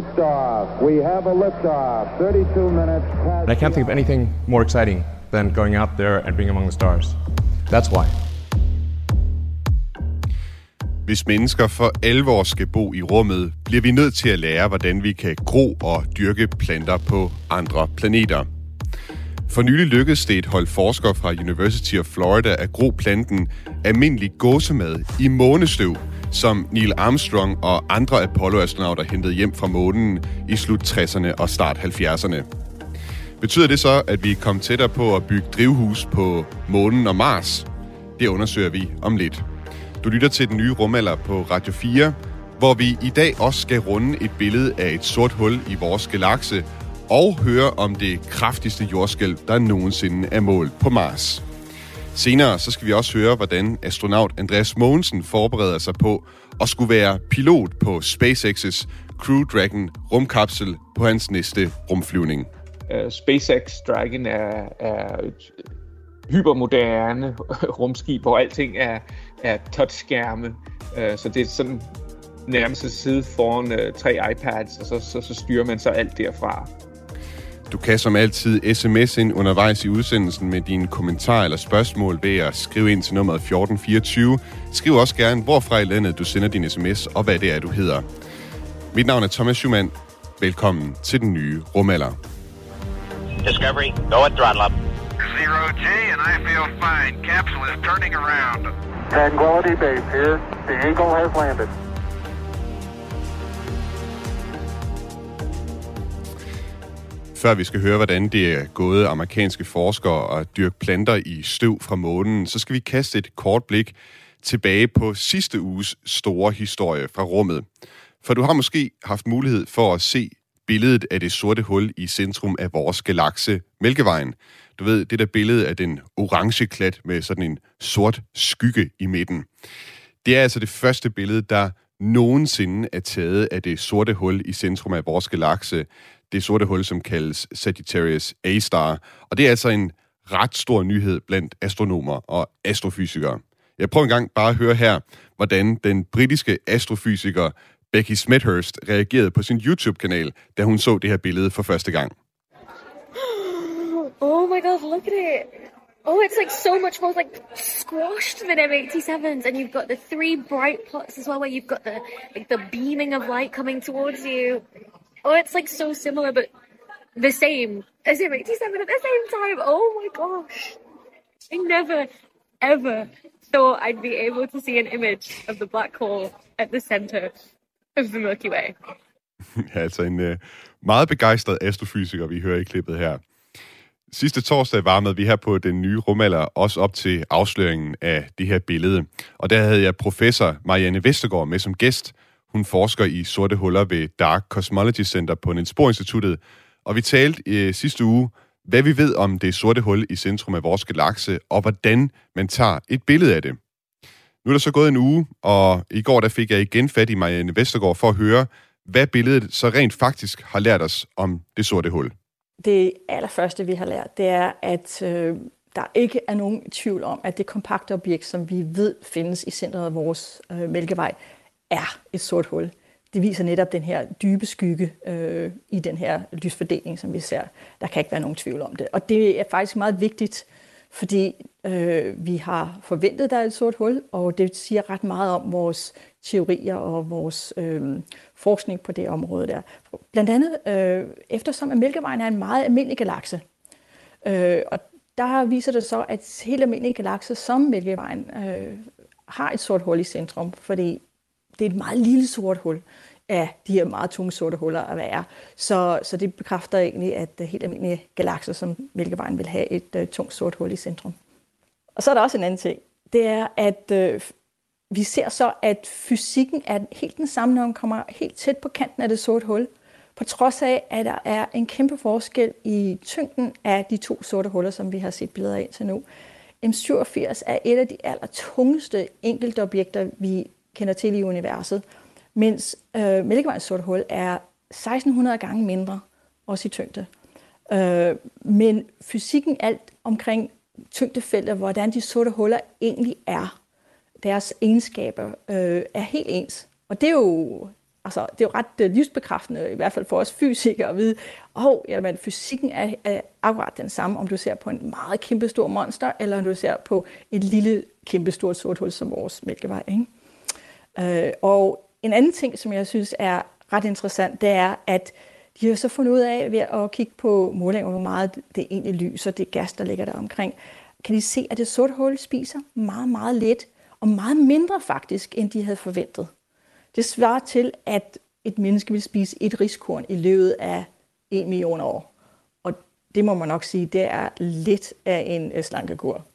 Liftoff. We have a liftoff. 32 minutes past. And I can't think of anything more exciting than going out there and being among the stars. That's why. Hvis mennesker for alvor skal bo i rummet, bliver vi nødt til at lære, hvordan vi kan gro og dyrke planter på andre planeter. For nylig lykkedes det et hold forskere fra University of Florida at gro planten almindelig gåsemad i månestøv, som Neil Armstrong og andre Apollo-astronauter hentede hjem fra månen i slut 60'erne og start 70'erne. Betyder det så, at vi kom tættere på at bygge drivhus på månen og Mars? Det undersøger vi om lidt. Du lytter til den nye rumalder på Radio 4, hvor vi i dag også skal runde et billede af et sort hul i vores galakse og høre om det kraftigste jordskælv, der nogensinde er målt på Mars. Senere så skal vi også høre, hvordan astronaut Andreas Mogensen forbereder sig på at skulle være pilot på SpaceX's Crew Dragon rumkapsel på hans næste rumflyvning. Uh, SpaceX Dragon er, er et hypermoderne rumskib, hvor alting er, er touchskærme. Uh, så det er sådan nærmest at sidde foran uh, tre iPads, og så, så, så styrer man så alt derfra. Du kan som altid sms ind undervejs i udsendelsen med dine kommentarer eller spørgsmål ved at skrive ind til nummeret 1424. Skriv også gerne, hvorfra i landet du sender din sms, og hvad det er, du hedder. Mit navn er Thomas Schumann. Velkommen til den nye rumalder. Discovery, go at throttle up. Zero G, and I feel fine. Capsule is turning around. Tranquility Base here. The Eagle has landed. Før vi skal høre, hvordan det er gået amerikanske forskere at dyrke planter i støv fra månen, så skal vi kaste et kort blik tilbage på sidste uges store historie fra rummet. For du har måske haft mulighed for at se billedet af det sorte hul i centrum af vores galakse, Mælkevejen. Du ved, det der billede af den orange klat med sådan en sort skygge i midten. Det er altså det første billede, der nogensinde er taget af det sorte hul i centrum af vores galakse. Det sorte hul, som kaldes Sagittarius A-star. Og det er altså en ret stor nyhed blandt astronomer og astrofysikere. Jeg prøver engang bare at høre her, hvordan den britiske astrofysiker Becky Smethurst reagerede på sin YouTube-kanal, da hun så det her billede for første gang. Oh my god, look at it. Oh, it's like so much more like squashed than M87s, and you've got the three bright plots as well, where you've got the like the beaming of light coming towards you. Oh, it's like so similar, but the same as M87 at the same time. Oh my gosh, I never ever thought I'd be able to see an image of the black hole at the center of the Milky Way. Ja, altså en uh, meget begejstret astrofysiker, vi hører i klippet her. Sidste torsdag varmede vi her på den nye rumalder også op til afsløringen af det her billede. Og der havde jeg professor Marianne Vestergaard med som gæst. Hun forsker i sorte huller ved Dark Cosmology Center på Niels Bohr Instituttet. Og vi talte øh, sidste uge, hvad vi ved om det sorte hul i centrum af vores galakse, og hvordan man tager et billede af det. Nu er der så gået en uge, og i går der fik jeg igen fat i Marianne Vestergaard for at høre, hvad billedet så rent faktisk har lært os om det sorte hul. Det allerførste, vi har lært, det er, at øh, der ikke er nogen tvivl om, at det kompakte objekt, som vi ved findes i centret af vores øh, mælkevej, er et sort hul. Det viser netop den her dybe skygge øh, i den her lysfordeling, som vi ser. Der kan ikke være nogen tvivl om det. Og det er faktisk meget vigtigt, fordi øh, vi har forventet, at der er et sort hul, og det siger ret meget om vores teorier og vores øh, forskning på det område der. Blandt andet, øh, eftersom at Mælkevejen er en meget almindelig galakse, øh, og der viser det så, at helt almindelige galakser som Mælkevejen øh, har et sort hul i centrum, fordi det er et meget lille sort hul af de her meget tunge sorte huller at være. Så, så det bekræfter egentlig, at øh, helt almindelige galakser som Mælkevejen vil have et uh, tungt sort hul i centrum. Og så er der også en anden ting. Det er, at øh, vi ser så, at fysikken er helt den samme, når man kommer helt tæt på kanten af det sorte hul. På trods af, at der er en kæmpe forskel i tyngden af de to sorte huller, som vi har set billeder af til nu. M87 er et af de allertungeste enkeltobjekter, vi kender til i universet, mens øh, Mælkevejens sorte hul er 1600 gange mindre, også i tyngde. Øh, men fysikken alt omkring tyngdefeltet, hvordan de sorte huller egentlig er, deres egenskaber, øh, er helt ens. Og det er jo altså, det er jo ret uh, livsbekræftende, i hvert fald for os fysikere, at vide, at oh, jamen, fysikken er, er akkurat den samme, om du ser på en meget kæmpestor monster, eller om du ser på et lille kæmpestort sort hul som vores Mælkevej. Ikke? Øh, og en anden ting, som jeg synes er ret interessant, det er, at de har så fundet ud af ved at kigge på målinger, hvor meget det egentlig lyser, det gas, der ligger der omkring, kan de se, at det sorte hul spiser meget, meget lidt, og meget mindre faktisk, end de havde forventet. Det svarer til, at et menneske vil spise et riskorn i løbet af en million år. Og det må man nok sige, det er lidt af en øh, slankekur.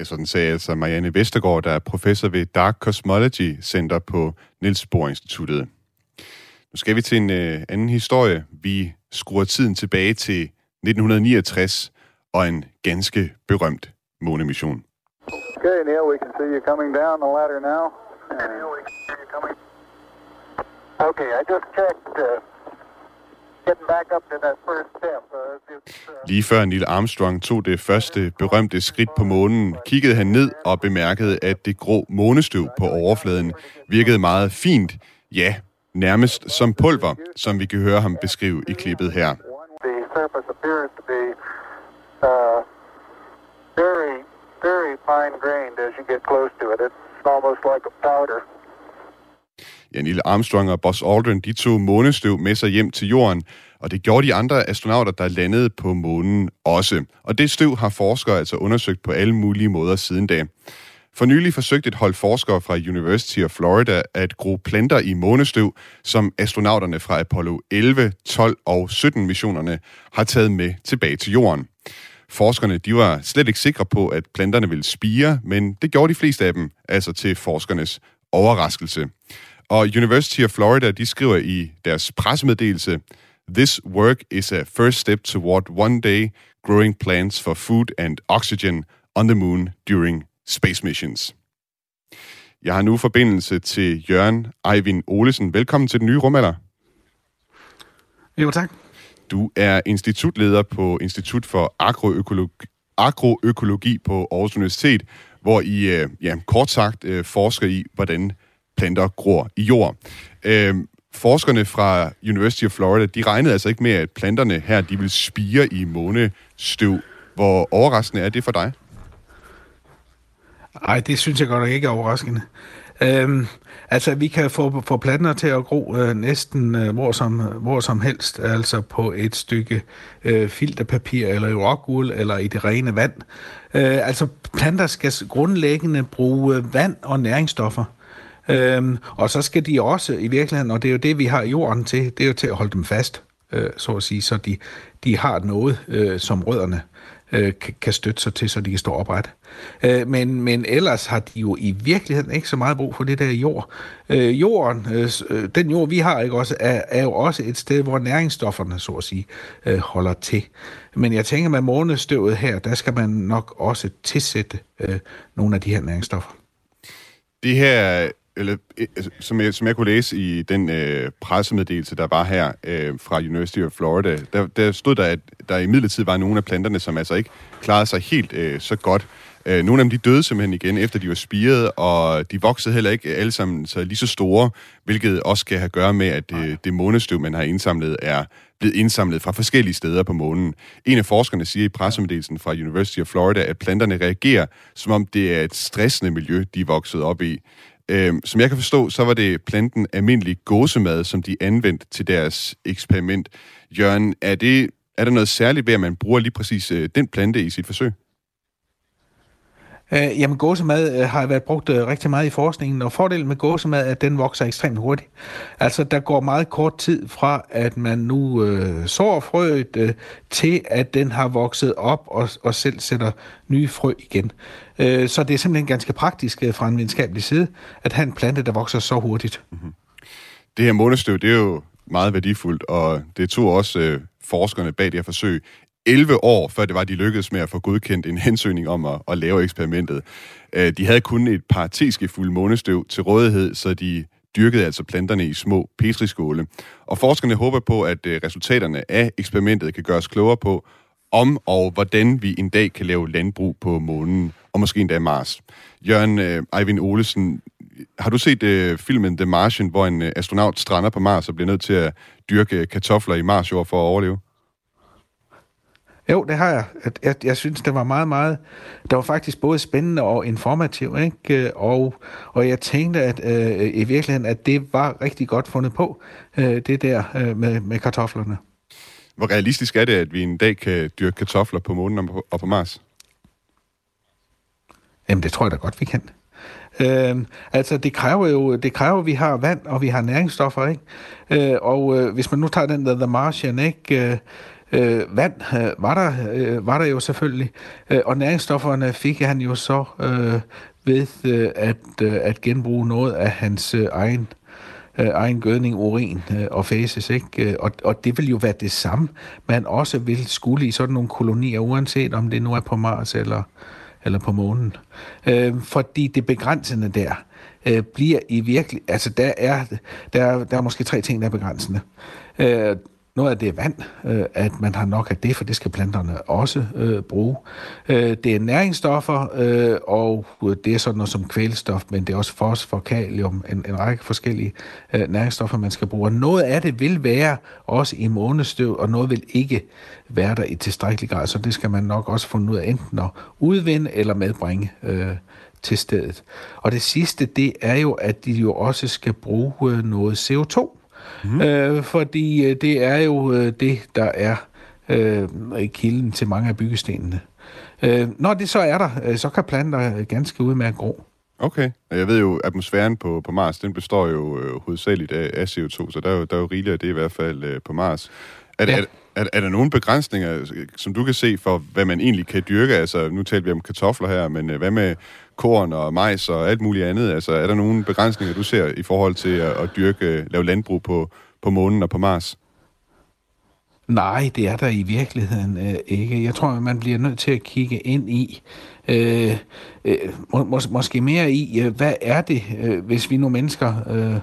Ja, sådan sagde altså Marianne Vestergaard, der er professor ved Dark Cosmology Center på Niels Bohr Instituttet. Nu skal vi til en uh, anden historie. Vi skruer tiden tilbage til 1969 og en ganske berømt månemission. Okay, Neil, we can see you coming down the ladder now. Okay, I just checked. Uh, Lige før Neil Armstrong tog det første berømte skridt på månen, kiggede han ned og bemærkede, at det grå månestøv på overfladen virkede meget fint. Ja, nærmest som pulver, som vi kan høre ham beskrive i klippet her. Uh, very, very fine grained as you get close to it. It's almost like a powder. Ja, Neil Armstrong og Buzz Aldrin, de tog månestøv med sig hjem til jorden, og det gjorde de andre astronauter, der landede på månen også. Og det støv har forskere altså undersøgt på alle mulige måder siden da. For nylig forsøgte et hold forskere fra University of Florida at gro planter i månestøv, som astronauterne fra Apollo 11, 12 og 17 missionerne har taget med tilbage til jorden. Forskerne de var slet ikke sikre på, at planterne ville spire, men det gjorde de fleste af dem, altså til forskernes overraskelse. Og University of Florida de skriver i deres pressemeddelelse, This work is a first step toward one day growing plants for food and oxygen on the moon during space missions. Jeg har nu forbindelse til Jørgen Eivind Olesen. Velkommen til den nye rumalder. Jo, tak. Du er institutleder på Institut for Agroøkologi, Agroøkologi på Aarhus Universitet, hvor I øh, ja, kort sagt øh, forsker i, hvordan planter gror i jord. Øh, forskerne fra University of Florida, de regnede altså ikke med, at planterne her, de vil spire i månestøv. Hvor overraskende er det for dig? Nej, det synes jeg godt nok ikke er overraskende. Øhm, altså, vi kan få, få planter til at gro øh, næsten øh, hvor, som, hvor som helst, altså på et stykke øh, filterpapir, eller i rockwool, eller i det rene vand. Øh, altså, planter skal grundlæggende bruge vand og næringsstoffer. Øhm, og så skal de også i virkeligheden, og det er jo det, vi har jorden til, det er jo til at holde dem fast, øh, så at sige, så de, de har noget, øh, som rødderne øh, kan støtte sig til, så de kan stå opret. Øh, men, men ellers har de jo i virkeligheden ikke så meget brug for det der jord. Øh, jorden, øh, øh, den jord vi har, ikke også, er, er jo også et sted, hvor næringsstofferne, så at sige, øh, holder til. Men jeg tænker, med månestøvet her, der skal man nok også tilsætte øh, nogle af de her næringsstoffer. Det her eller, altså, som, jeg, som jeg kunne læse i den øh, pressemeddelelse, der var her øh, fra University of Florida, der, der stod der, at der i midlertid var nogle af planterne, som altså ikke klarede sig helt øh, så godt. Øh, nogle af dem de døde simpelthen igen, efter de var spiret, og de voksede heller ikke alle sammen så lige så store, hvilket også kan have at gøre med, at det, det månestøv, man har indsamlet, er blevet indsamlet fra forskellige steder på månen. En af forskerne siger i pressemeddelelsen fra University of Florida, at planterne reagerer, som om det er et stressende miljø, de er vokset op i. Øh, som jeg kan forstå, så var det planten almindelig gåsemad, som de anvendte til deres eksperiment. Jørgen, er, det, er der noget særligt ved, at man bruger lige præcis øh, den plante i sit forsøg? Øh, jamen, gåsemad øh, har været brugt øh, rigtig meget i forskningen, og fordelen med gåsemad er, at den vokser ekstremt hurtigt. Altså, der går meget kort tid fra, at man nu øh, sår frøet, øh, til at den har vokset op og, og selv sætter nye frø igen. Øh, så det er simpelthen ganske praktisk øh, fra en videnskabelig side, at have en plante, der vokser så hurtigt. Mm-hmm. Det her månestøv, det er jo meget værdifuldt, og det tog også øh, forskerne bag det her forsøg 11 år, før det var, de lykkedes med at få godkendt en hensøgning om at, at lave eksperimentet. Øh, de havde kun et par fuld månestøv til rådighed, så de dyrkede altså planterne i små petriskåle. Og forskerne håber på, at øh, resultaterne af eksperimentet kan gøre os klogere på, om og hvordan vi en dag kan lave landbrug på månen, og måske endda Mars. Jørgen øh, Eivind Olesen, har du set øh, filmen The Martian, hvor en øh, astronaut strander på Mars og bliver nødt til at dyrke øh, kartofler i Marsjord for at overleve? Jo, det har jeg. Jeg, jeg synes, det var meget, meget... Det var faktisk både spændende og informativt, ikke? Øh, og, og jeg tænkte, at øh, i virkeligheden, at det var rigtig godt fundet på, øh, det der øh, med, med kartoflerne. Hvor realistisk er det, at vi en dag kan dyrke kartofler på månen og på, og på Mars? Jamen, det tror jeg da godt, vi kan. Øh, altså, det kræver jo, det kræver, at vi har vand, og vi har næringsstoffer, ikke? Øh, og øh, hvis man nu tager den der The Martian, ikke? Øh, Øh, vand øh, var, der, øh, var der jo selvfølgelig, øh, og næringsstofferne fik han jo så øh, ved øh, at, øh, at genbruge noget af hans øh, egen øh, egen gødning, urin øh, og fæses, ikke? Øh, og, og det vil jo være det samme, man også vil skulle i sådan nogle kolonier, uanset om det nu er på Mars eller, eller på månen. Øh, fordi det begrænsende der øh, bliver i virkelig... Altså, der er, der, er, der er måske tre ting, der er begrænsende. Øh, noget af det er vand, øh, at man har nok af det, for det skal planterne også øh, bruge. Øh, det er næringsstoffer, øh, og det er sådan noget som kvælstof, men det er også fosfor, kalium, en, en række forskellige øh, næringsstoffer, man skal bruge. Og noget af det vil være også i månestøv, og noget vil ikke være der i tilstrækkelig grad, så det skal man nok også finde ud af enten at udvinde eller medbringe øh, til stedet. Og det sidste, det er jo, at de jo også skal bruge øh, noget CO2 Mm. Øh, fordi øh, det er jo øh, det, der er øh, kilden til mange af byggestenene. Øh, når det så er der, øh, så kan planter ganske udmærket gro. Okay. Jeg ved jo, at atmosfæren på, på Mars, den består jo øh, hovedsageligt af, af CO2, så der er jo, der er jo rigeligt af det i hvert fald øh, på Mars. Er, ja. er, er, er der nogle begrænsninger, som du kan se for, hvad man egentlig kan dyrke? Altså, nu talte vi om kartofler her, men øh, hvad med korn og majs og alt muligt andet? Altså, er der nogle begrænsninger, du ser i forhold til at, at dyrke, lave landbrug på, på månen og på Mars? Nej, det er der i virkeligheden øh, ikke. Jeg tror, man bliver nødt til at kigge ind i, øh, øh, mås- måske mere i, øh, hvad er det, øh, hvis vi nu mennesker øh,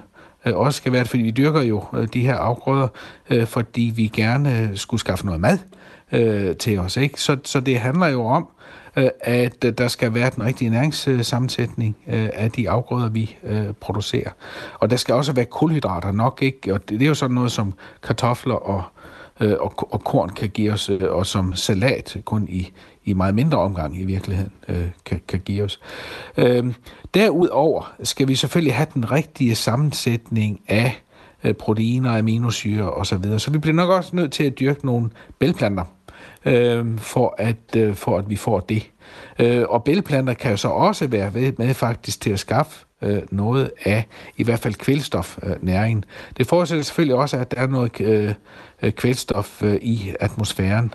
øh, også skal være det, fordi vi dyrker jo øh, de her afgrøder, øh, fordi vi gerne øh, skulle skaffe noget mad øh, til os. Ikke? Så, så det handler jo om, Øh, at øh, der skal være den rigtige næringssammensætning øh, af de afgrøder, vi producerer. Og der skal også være kulhydrater nok, ikke? Og det, er jo sådan noget som kartofler og, og, og korn kan give os, og som salat kun i, i meget mindre omgang i virkeligheden øh, kan, kan give os. Øh, derudover skal vi selvfølgelig have den rigtige sammensætning af øh, proteiner, aminosyre osv. Så vi bliver nok også nødt til at dyrke nogle bælplanter, øh, for, at, øh, for at vi får det. Øh, og bælgplanter kan jo så også være med, med faktisk til at skaffe øh, noget af i hvert fald kvælstofnæringen. Øh, det forudsætter selvfølgelig også, at der er noget øh, øh, kvælstof øh, i atmosfæren.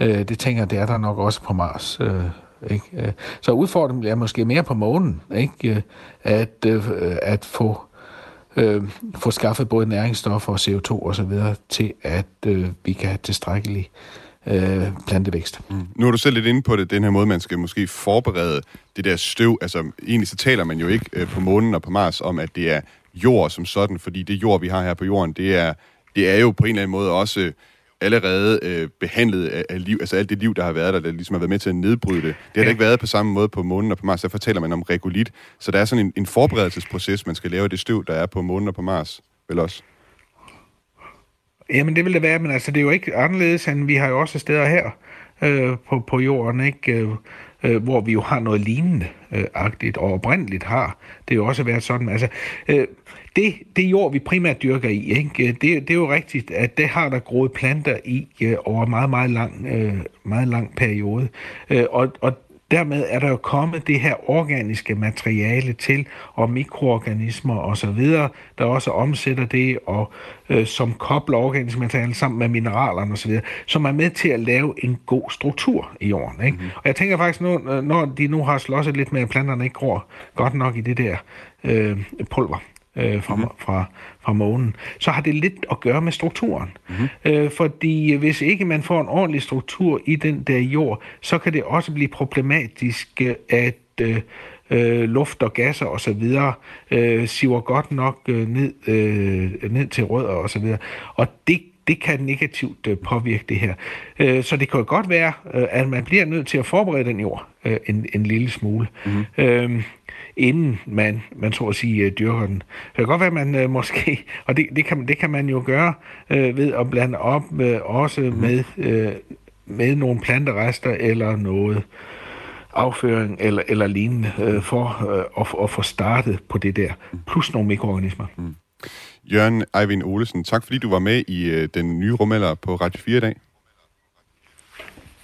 Øh, det tænker jeg, det er der nok også på Mars. Øh, ikke? Øh, så udfordringen er måske mere på månen, ikke? Øh, at, at få øh, få skaffet både næringsstoffer og CO2 osv. til, at øh, vi kan have tilstrækkelig øh, plantevækst. Mm. Nu er du selv lidt inde på det, den her måde, man skal måske forberede det der støv. Altså, egentlig så taler man jo ikke øh, på månen og på Mars om, at det er jord som sådan, fordi det jord, vi har her på jorden, det er, det er jo på en eller anden måde også allerede øh, behandlet af, af liv, altså alt det liv, der har været der, der ligesom har været med til at nedbryde det. Det har ja. ikke været på samme måde på månen og på Mars. Derfor taler man om regolit. Så der er sådan en, en forberedelsesproces, man skal lave af det støv, der er på månen og på Mars, vel også? Jamen det vil det være, men altså det er jo ikke anderledes, end vi har jo også steder her øh, på, på jorden, ikke? Øh, øh, hvor vi jo har noget lignende øh, agtigt, og oprindeligt har det jo også været sådan. Altså, øh, det, det jord, vi primært dyrker i, ikke? Øh, det, det er jo rigtigt, at det har der groet planter i øh, over meget, meget lang, øh, meget lang periode. Øh, og, og dermed er der jo kommet det her organiske materiale til, og mikroorganismer osv., der også omsætter det, og øh, som kobler organisk materiale sammen med mineralerne osv., som er med til at lave en god struktur i jorden. Ikke? Mm. Og jeg tænker faktisk, nu, når de nu har slåsset lidt med, at planterne ikke gror godt nok i det der øh, pulver, øh, fra, mm-hmm. fra, fra månen, så har det lidt at gøre med strukturen. Mm-hmm. Øh, fordi hvis ikke man får en ordentlig struktur i den der jord, så kan det også blive problematisk, at øh, øh, luft og gasser og så videre øh, siver godt nok øh, ned, øh, ned til rødder og så videre. Og det det kan negativt øh, påvirke det her. Øh, så det kan jo godt være, øh, at man bliver nødt til at forberede den jord øh, en, en lille smule. Mm. Øh, inden man, man så at sige, øh, dyrker den. Det kan godt være, at man øh, måske, og det, det, kan, det kan man jo gøre øh, ved at blande op øh, også med, øh, med nogle planterester eller noget afføring eller, eller lignende øh, for øh, at, at få startet på det der, plus nogle mikroorganismer. Mm. Jørgen Eivind Olesen, tak fordi du var med i øh, den nye rumalder på Radio 4 i dag.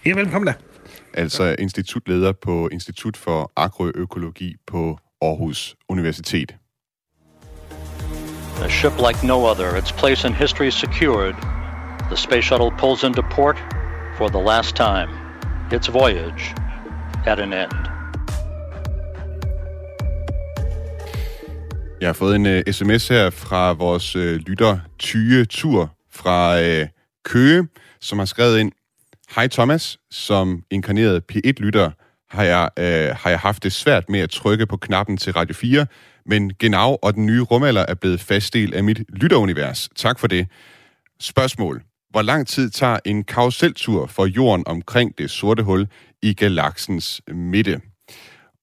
Ja, velkommen da. Altså institutleder på Institut for Agroøkologi på Aarhus Universitet. A ship like no other, its place in history secured. The space shuttle pulls into port for the last time. Its voyage at an end. Jeg har fået en uh, sms her fra vores uh, lytter Tyge Tur fra uh, Køge, som har skrevet ind, Hej Thomas, som inkarneret P1-lytter har jeg, øh, har jeg haft det svært med at trykke på knappen til Radio 4, men Genau og den nye rumalder er blevet fast del af mit lytterunivers. Tak for det. Spørgsmål. Hvor lang tid tager en karuseltur for jorden omkring det sorte hul i galaksens midte?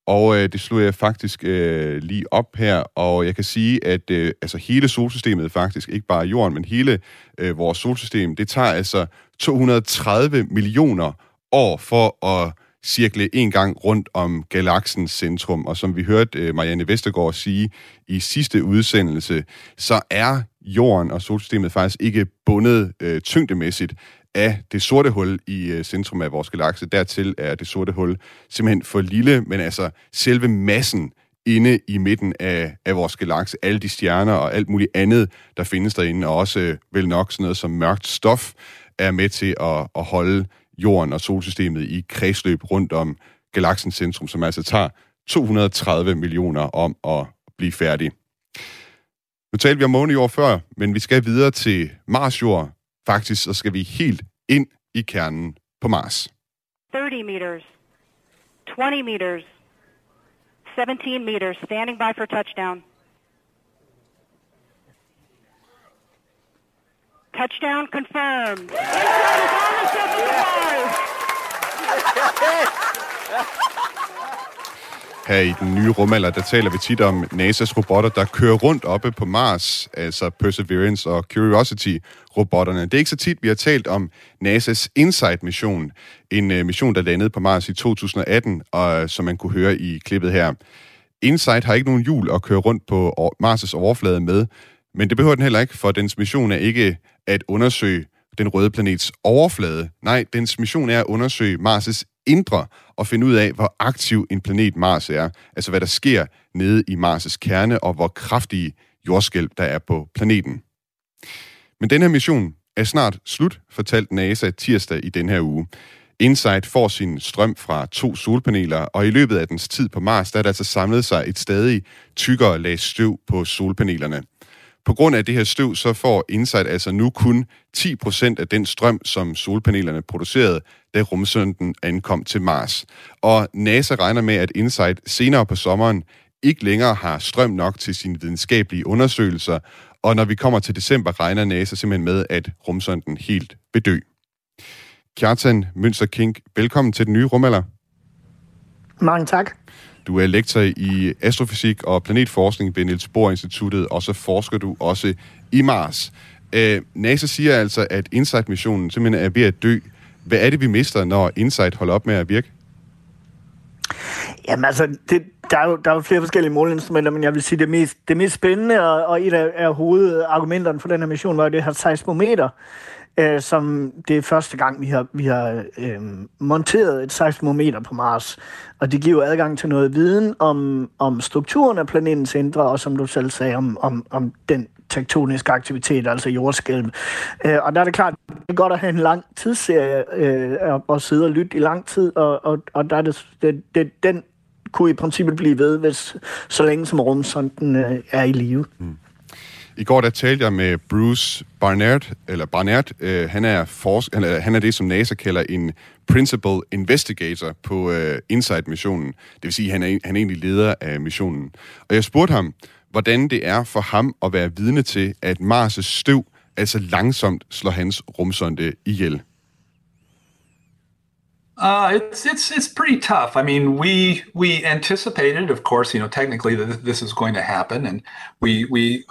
Og øh, det slog jeg faktisk øh, lige op her, og jeg kan sige, at øh, altså hele solsystemet faktisk, ikke bare jorden, men hele øh, vores solsystem, det tager altså 230 millioner år for at cirkle en gang rundt om galaksens centrum. Og som vi hørte øh, Marianne Vestergaard sige i sidste udsendelse, så er jorden og solsystemet faktisk ikke bundet øh, tyngdemæssigt af det sorte hul i øh, centrum af vores galakse. Dertil er det sorte hul simpelthen for lille, men altså selve massen inde i midten af, af vores galakse, alle de stjerner og alt muligt andet, der findes derinde, og også øh, vel nok sådan noget som mørkt stof, er med til at, at holde jorden og solsystemet i kredsløb rundt om galaksens centrum, som altså tager 230 millioner om at blive færdig. Nu talte vi om månejord før, men vi skal videre til Marsjord. Faktisk så skal vi helt ind i kernen på Mars. 30 meters, 20 meters, 17 meters, standing by for touchdown. Touchdown confirmed. Her i den nye rumalder, der taler vi tit om NASA's robotter, der kører rundt oppe på Mars, altså Perseverance og Curiosity-robotterne. Det er ikke så tit, vi har talt om NASA's InSight-mission, en øh, mission, der landede på Mars i 2018, og øh, som man kunne høre i klippet her. InSight har ikke nogen hjul at køre rundt på Mars' overflade med, men det behøver den heller ikke, for dens mission er ikke at undersøge den røde planets overflade. Nej, dens mission er at undersøge Mars' indre og finde ud af, hvor aktiv en planet Mars er. Altså hvad der sker nede i Mars' kerne, og hvor kraftige jordskælv der er på planeten. Men den her mission er snart slut, fortalte NASA tirsdag i den her uge. InSight får sin strøm fra to solpaneler, og i løbet af dens tid på Mars, der er der altså samlet sig et stadig tykkere lag støv på solpanelerne. På grund af det her støv, så får Insight altså nu kun 10% af den strøm, som solpanelerne producerede, da rumsonden ankom til Mars. Og NASA regner med, at Insight senere på sommeren ikke længere har strøm nok til sine videnskabelige undersøgelser, og når vi kommer til december, regner NASA simpelthen med, at rumsonden helt vil dø. Kjartan Mønster Kink, velkommen til den nye rumalder. Mange tak. Du er lektor i astrofysik og planetforskning ved Niels Bohr Instituttet, og så forsker du også i Mars. Øh, NASA siger altså, at InSight-missionen simpelthen er ved at dø. Hvad er det, vi mister, når InSight holder op med at virke? Jamen altså, det, der, er jo, der er jo flere forskellige måleinstrumenter, men jeg vil sige, det mest, det mest spændende og, og et af, af hovedargumenterne for den her mission var jo det her seismometer, øh, som det er første gang, vi har, vi har øh, monteret et seismometer på Mars. Og det giver adgang til noget viden om, om strukturen af planetens indre, og som du selv sagde, om, om, om den tektoniske aktivitet, altså jordskælv. Øh, og der er det klart, det er godt at have en lang tidsserie øh, og sidde og lytte i lang tid, og, og, og der er det, det, det, den kunne i princippet blive ved, hvis, så længe som rumsonden øh, er i live. Mm. I går der talte jeg med Bruce Barnard, eller Barnard, øh, han, er forsk- han, er, han er det, som NASA kalder en Principal Investigator på øh, InSight-missionen. Det vil sige, at han er, han er egentlig leder af missionen. Og jeg spurgte ham, hvordan det er for ham at være vidne til, at Mars' støv altså langsomt slår hans rumsonde ihjel. Uh, it's it's it's pretty tough. I mean, we we anticipated, of course, you know, technically that this is going to happen, and we we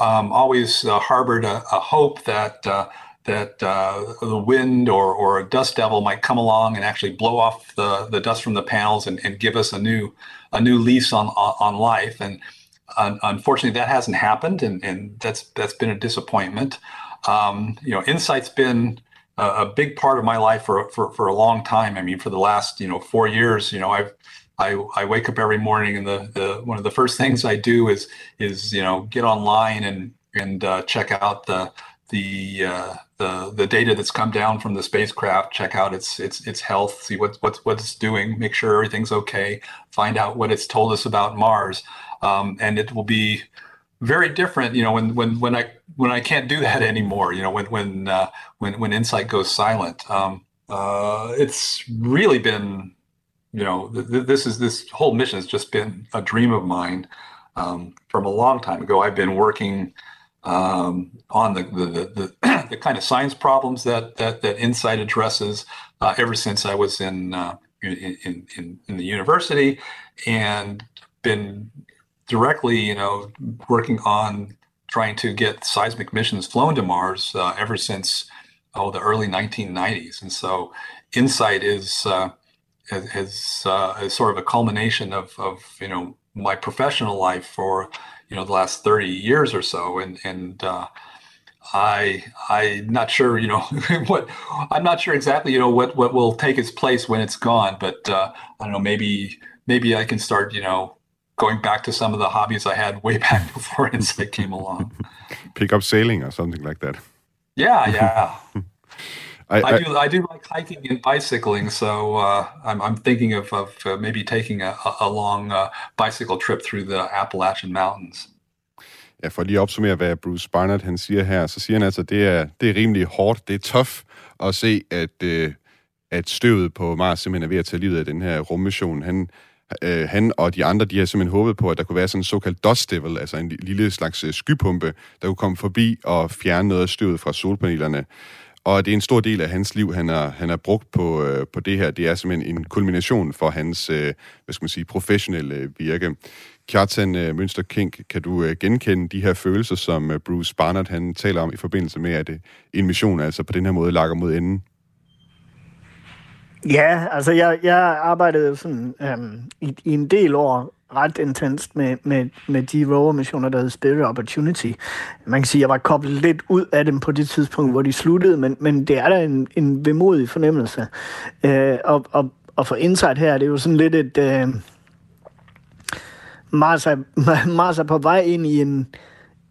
um, always uh, harbored a, a, hope that uh, that uh, the wind or or a dust devil might come along and actually blow off the the dust from the panels and, and give us a new a new lease on on, life. And unfortunately, that hasn't happened, and, and that's that's been a disappointment. Um, you know, Insight's been a, a, big part of my life for, for for a long time. I mean, for the last you know four years, you know, I've I, I wake up every morning and the, the one of the first things I do is is you know get online and and uh, check out the the uh, the the data that's come down from the spacecraft. Check out its its its health. See what what's what it's doing. Make sure everything's okay. Find out what it's told us about Mars. Um, and it will be very different. You know when when when I when I can't do that anymore. You know when when uh, when when Insight goes silent. Um, uh, it's really been you know, th- this is this whole mission has just been a dream of mine um, from a long time ago. I've been working um, on the the, the, the, the kind of science problems that that, that Insight addresses uh, ever since I was in, uh, in, in in the university, and been directly, you know, working on trying to get seismic missions flown to Mars uh, ever since oh the early 1990s, and so Insight is uh, has uh, is sort of a culmination of of you know my professional life for you know the last 30 years or so and and uh, I I'm not sure you know what I'm not sure exactly you know what what will take its place when it's gone but uh, I don't know maybe maybe I can start you know going back to some of the hobbies I had way back before Insight came along. Pick up sailing or something like that. Yeah, yeah. I, I, do. I do like hiking and bicycling, so uh, I'm, I'm thinking of, of uh, maybe taking a, a long uh, bicycle trip through the Appalachian Mountains. Ja, for lige at opsummere, hvad Bruce Barnett han siger her, så siger han altså, at det er, det er rimelig hårdt, det er tough at se, at, øh, at støvet på Mars simpelthen er ved at tage livet af den her rummission. Han, øh, han og de andre, de har simpelthen håbet på, at der kunne være sådan en såkaldt dust devil, altså en lille slags øh, skypumpe, der kunne komme forbi og fjerne noget af støvet fra solpanelerne. Og det er en stor del af hans liv, han har, han har brugt på, øh, på det her. Det er simpelthen en kulmination for hans, øh, hvad skal man sige, professionelle øh, virke. Kjartan øh, Mønster Kink, kan du øh, genkende de her følelser, som øh, Bruce Barnard han taler om i forbindelse med, at øh, en mission altså på den her måde lakker mod enden? Ja, altså jeg, jeg arbejdede sådan øhm, i, i en del år ret intenst med, med, med de rover-missioner, der hed Spirit Opportunity. Man kan sige, at jeg var koblet lidt ud af dem på det tidspunkt, hvor de sluttede, men, men det er da en, en vemodig fornemmelse. Øh, og, og, og for Insight her, det er jo sådan lidt et... Øh, Mars, er, Mars er på vej ind i en,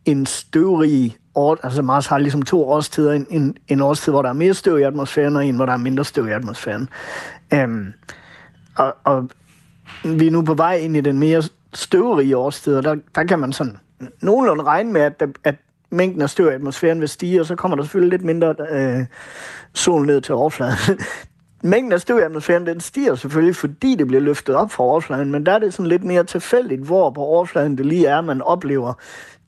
en støvrig år, altså Mars har ligesom to årstider, en, en, en årstid, hvor der er mere støv i atmosfæren, og en, hvor der er mindre støv i atmosfæren. Øhm, og, og vi er nu på vej ind i den mere støvrige årstid, og der, der kan man sådan nogenlunde regne med, at, at mængden af støv i atmosfæren vil stige, og så kommer der selvfølgelig lidt mindre øh, sol ned til overfladen. mængden af støv i atmosfæren, den stiger selvfølgelig, fordi det bliver løftet op fra overfladen, men der er det sådan lidt mere tilfældigt, hvor på overfladen det lige er, man oplever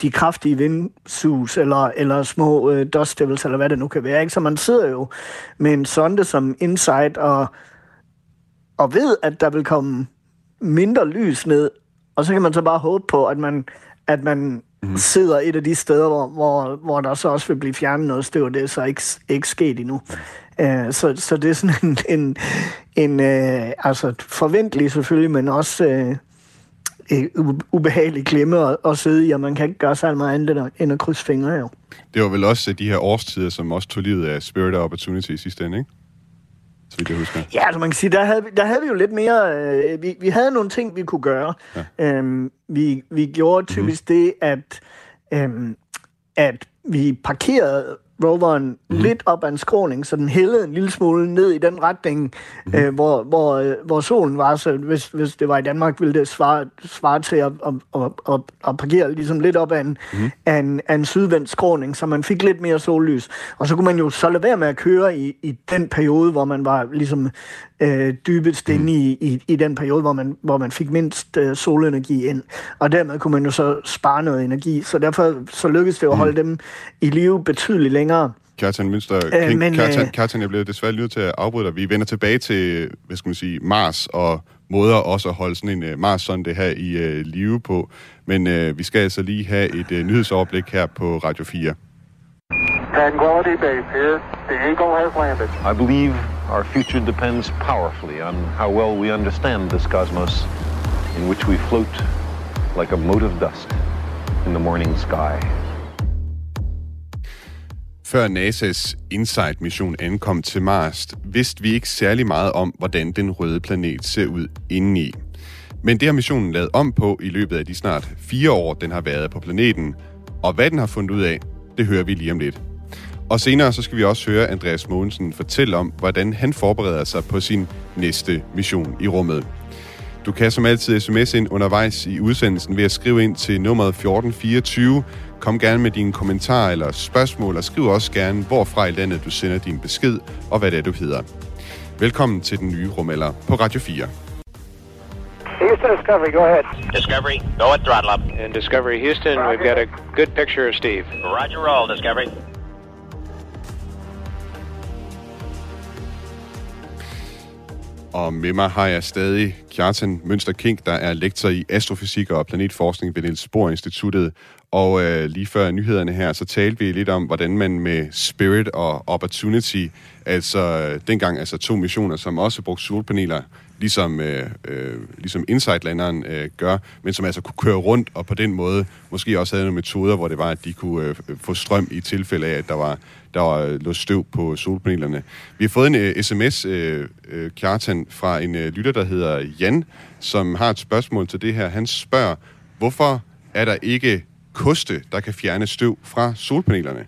de kraftige vindsus, eller, eller små øh, dust devils, eller hvad det nu kan være. Ikke? Så man sidder jo med en sonde som Insight, og, og ved, at der vil komme mindre lys ned, og så kan man så bare håbe på, at man, at man mm. sidder et af de steder, hvor, hvor, hvor der så også vil blive fjernet noget støv, det er så ikke, ikke sket endnu. Uh, så, så det er sådan en, en, en uh, altså forventelig selvfølgelig, men også uh, ubehagelig klemme at, at sidde i, og man kan ikke gøre så meget andet end at krydse fingre jo. Det var vel også de her årstider, som også tog livet af Spirit of Opportunity i sidste ende, ikke? Så vidt jeg husker. Ja, altså man kan sige, der havde, der havde vi jo lidt mere... Øh, vi, vi havde nogle ting, vi kunne gøre. Ja. Øhm, vi, vi gjorde typisk mm-hmm. det, at, øhm, at vi parkerede roveren mm-hmm. lidt op ad en skråning, så den hældede en lille smule ned i den retning, mm-hmm. øh, hvor, hvor, øh, hvor solen var. Så hvis, hvis det var i Danmark, ville det svare, svare til at, at, at, at, at parkere ligesom lidt op ad en, mm-hmm. af en, af en sydvendt skråning, så man fik lidt mere sollys. Og så kunne man jo så lade være med at køre i, i den periode, hvor man var ligesom øh, dybest inde mm. i, i, i den periode, hvor man, hvor man fik mindst øh, solenergi ind. Og dermed kunne man jo så spare noget energi. Så derfor så lykkedes det at holde mm. dem i live betydeligt længere. Kjartan Mønster Øh, men, Kjartan, øh, Kjartan, jeg bliver desværre nødt til at afbryde dig. Vi vender tilbage til, hvad skal man sige, Mars og måder også at holde sådan en uh, Mars-sonde her i uh, live på. Men uh, vi skal altså lige have et uh, nyhedsoverblik her på Radio 4. Tranquility Base here. The Eagle has landed. I believe our future depends powerfully on how well we understand this cosmos in which we float like a mote of dust in the morning sky. Før NASA's InSight-mission ankom til Mars, vidste vi ikke særlig meget om, hvordan den røde planet ser ud indeni. Men det har missionen lavet om på i løbet af de snart fire år, den har været på planeten. Og hvad den har fundet ud af, det hører vi lige om lidt. Og senere så skal vi også høre Andreas Mogensen fortælle om, hvordan han forbereder sig på sin næste mission i rummet. Du kan som altid sms ind undervejs i udsendelsen ved at skrive ind til nummeret 1424. Kom gerne med dine kommentarer eller spørgsmål, og skriv også gerne, hvorfra i landet du sender din besked, og hvad det er, du hedder. Velkommen til den nye rumalder på Radio 4. Houston Discovery, go ahead. Discovery, go at throttle up. And Discovery Houston, we've got a good picture of Steve. Roger roll, Discovery. Og med mig har jeg stadig Kjartan Mønster Kink, der er lektor i astrofysik og planetforskning ved Niels Bohr Instituttet. Og øh, lige før nyhederne her, så talte vi lidt om, hvordan man med Spirit og Opportunity, altså dengang altså to missioner, som også brugte solpaneler, ligesom, øh, øh, ligesom InSight-landeren øh, gør, men som altså kunne køre rundt, og på den måde måske også havde nogle metoder, hvor det var, at de kunne øh, få strøm i tilfælde af, at der var der øh, lå støv på solpanelerne. Vi har fået en øh, uh, sms, uh, øh, uh, Kjartan, fra en uh, lytter, der hedder Jan, som har et spørgsmål til det her. Han spørger, hvorfor er der ikke koste, der kan fjerne støv fra solpanelerne?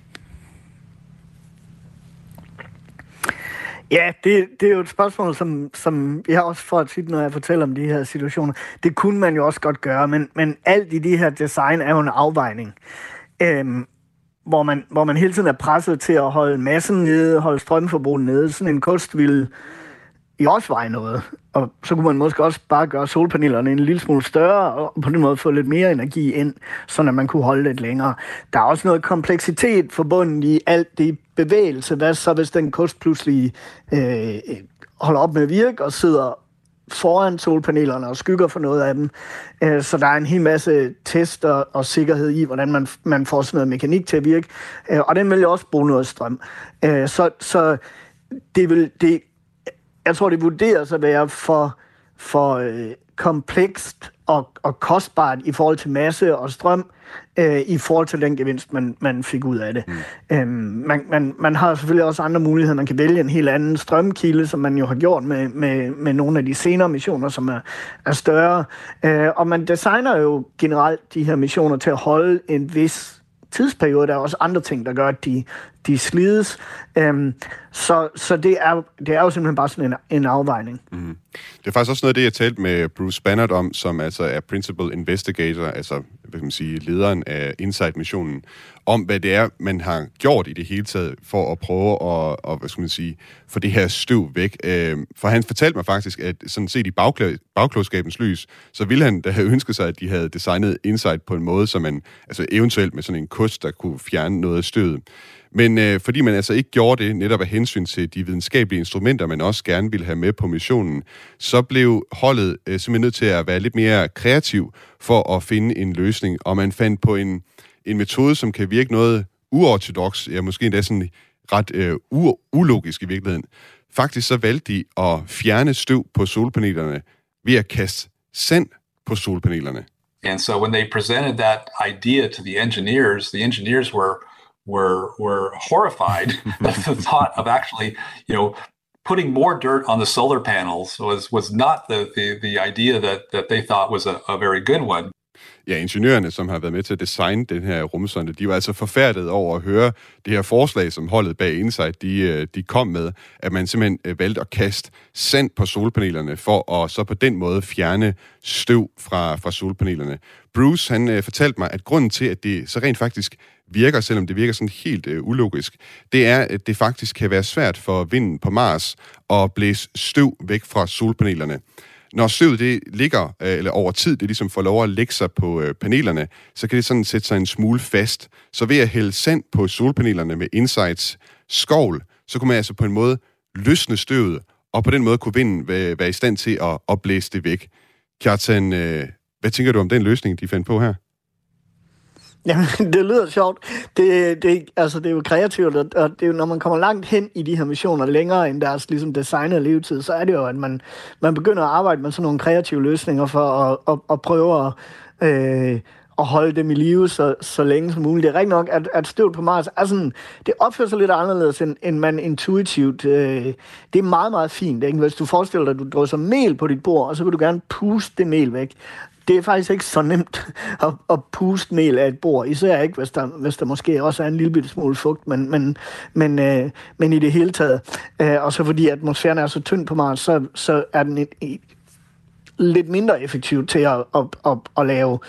Ja, det, det er jo et spørgsmål, som, som jeg også får tit, når jeg fortæller om de her situationer. Det kunne man jo også godt gøre, men, men alt i de her design er jo en afvejning. Øhm, hvor man, hvor man hele tiden er presset til at holde massen nede, holde strømforbruget nede. Sådan en kost ville i også veje noget. Og så kunne man måske også bare gøre solpanelerne en lille smule større, og på den måde få lidt mere energi ind, så at man kunne holde lidt længere. Der er også noget kompleksitet forbundet i alt det bevægelse. Hvad så, hvis den kost pludselig øh, holder op med at virke og sidder foran solpanelerne og skygger for noget af dem. Øh, så der er en hel masse tester og sikkerhed i, hvordan man, man får sådan noget mekanik til at virke. Øh, og den vil jo også bruge noget strøm. Øh, så, så det vil, det, jeg tror, det vurderes at være for, for komplekst og, og kostbart i forhold til masse og strøm, øh, i forhold til den gevinst, man, man fik ud af det. Mm. Øhm, man, man, man har selvfølgelig også andre muligheder. Man kan vælge en helt anden strømkilde, som man jo har gjort med, med, med nogle af de senere missioner, som er, er større. Øh, og man designer jo generelt de her missioner til at holde en vis tidsperiode. Der er også andre ting, der gør, at de, de slides. Øhm, så så det, er, det er jo simpelthen bare sådan en, en afvejning. Mm. Det er faktisk også noget af det, jeg talte med Bruce Bannert om, som altså er Principal Investigator, altså hvad kan man sige, lederen af Insight-missionen, om hvad det er, man har gjort i det hele taget, for at prøve at, og, hvad skal man sige, få det her støv væk. Øh, for han fortalte mig faktisk, at sådan set i bagkl- bagklodskabens lys, så ville han da have ønsket sig, at de havde designet Insight på en måde, så man altså eventuelt med sådan en kost, der kunne fjerne noget af støvet. Men øh, fordi man altså ikke gjorde det netop af hensyn til de videnskabelige instrumenter, man også gerne ville have med på missionen, så blev holdet øh, simpelthen nødt til at være lidt mere kreativ for at finde en løsning. Og man fandt på en, en metode, som kan virke noget uortodox, ja måske endda sådan ret øh, u- ulogisk i virkeligheden. Faktisk så valgte de at fjerne støv på solpanelerne ved at kaste sand på solpanelerne. And so when they presented that idea to the engineers, the engineers were were were horrified at the thought of actually, you know, putting more dirt on the solar panels was was not the the, the idea that that they thought was a, a very good one. Ja, ingeniørerne, som har været med til at designe den her rumsonde, de var altså forfærdet over at høre det her forslag, som holdet bag Insight, de, øh, de kom med, at man simpelthen øh, valgte at kaste sand på solpanelerne, for at så på den måde fjerne støv fra, fra solpanelerne. Bruce, han øh, fortalte mig, at grunden til, at det så rent faktisk virker, selvom det virker sådan helt øh, ulogisk, det er, at det faktisk kan være svært for vinden på Mars at blæse støv væk fra solpanelerne. når støvet det ligger, øh, eller over tid, det ligesom får lov at lægge sig på øh, panelerne, så kan det sådan sætte sig en smule fast. Så ved at hælde sand på solpanelerne med Insights skovl, så kunne man altså på en måde løsne støvet, og på den måde kunne vinden være, være i stand til at, at blæse det væk. Kjartan, øh, hvad tænker du om den løsning, de fandt på her? Jamen, det lyder sjovt. Det, det, altså, det er jo kreativt, og det er jo, når man kommer langt hen i de her missioner, længere end deres ligesom, designede levetid, så er det jo, at man, man begynder at arbejde med sådan nogle kreative løsninger for at, at, at prøve at, øh, at holde dem i live så, så længe som muligt. Det er rigtigt nok, at, at støvet på Mars er sådan, det opfører sig lidt anderledes, end, end man intuitivt. Øh, det er meget, meget fint. Ikke? Hvis du forestiller dig, at du drysser mel på dit bord, og så vil du gerne puste det mel væk det er faktisk ikke så nemt at, at puste mel af et bord, især ikke, hvis der, hvis der måske også er en lille bitte smule fugt, men, men, men, øh, men i det hele taget. Øh, og så fordi atmosfæren er så tynd på Mars, så, så er den et, et, lidt mindre effektiv til at, at, at, at lave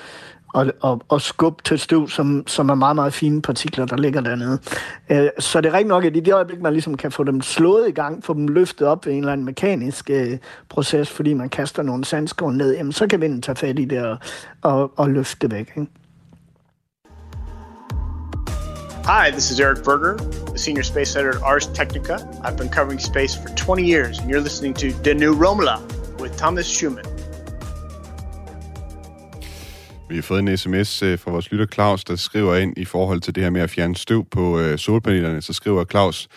og, og, og skubbe til støv, som, som er meget, meget fine partikler, der ligger dernede. Øh, så det er rigtig nok, at i det øjeblik, man ligesom kan få dem slået i gang, få dem løftet op ved en eller anden mekanisk øh, proces, fordi man kaster nogle sandskår ned, jamen, så kan vinden tage fat i det og, og, og løfte det væk. Ikke? Hi, this is Eric Berger, the senior space editor at Ars Technica. I've been covering space for 20 years, and you're listening to The New Romula with Thomas Schumann. Vi har fået en sms øh, fra vores lytter Claus, der skriver ind i forhold til det her med at fjerne støv på øh, solpanelerne. Så skriver Claus,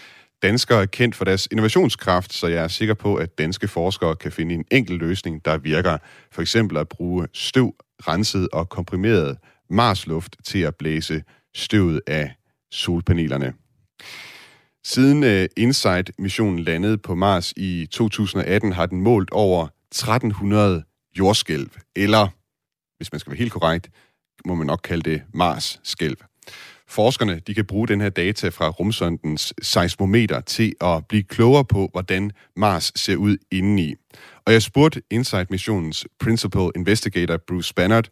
danskere er kendt for deres innovationskraft, så jeg er sikker på, at danske forskere kan finde en enkel løsning, der virker. For eksempel at bruge støv, renset og komprimeret Marsluft til at blæse støvet af solpanelerne. Siden uh, InSight-missionen landede på Mars i 2018, har den målt over 1300 jordskælv, eller hvis man skal være helt korrekt, må man nok kalde det Mars-skælv. Forskerne de kan bruge den her data fra rumsondens seismometer til at blive klogere på, hvordan Mars ser ud indeni. Og jeg spurgte Insight-missionens principal investigator Bruce Bannard,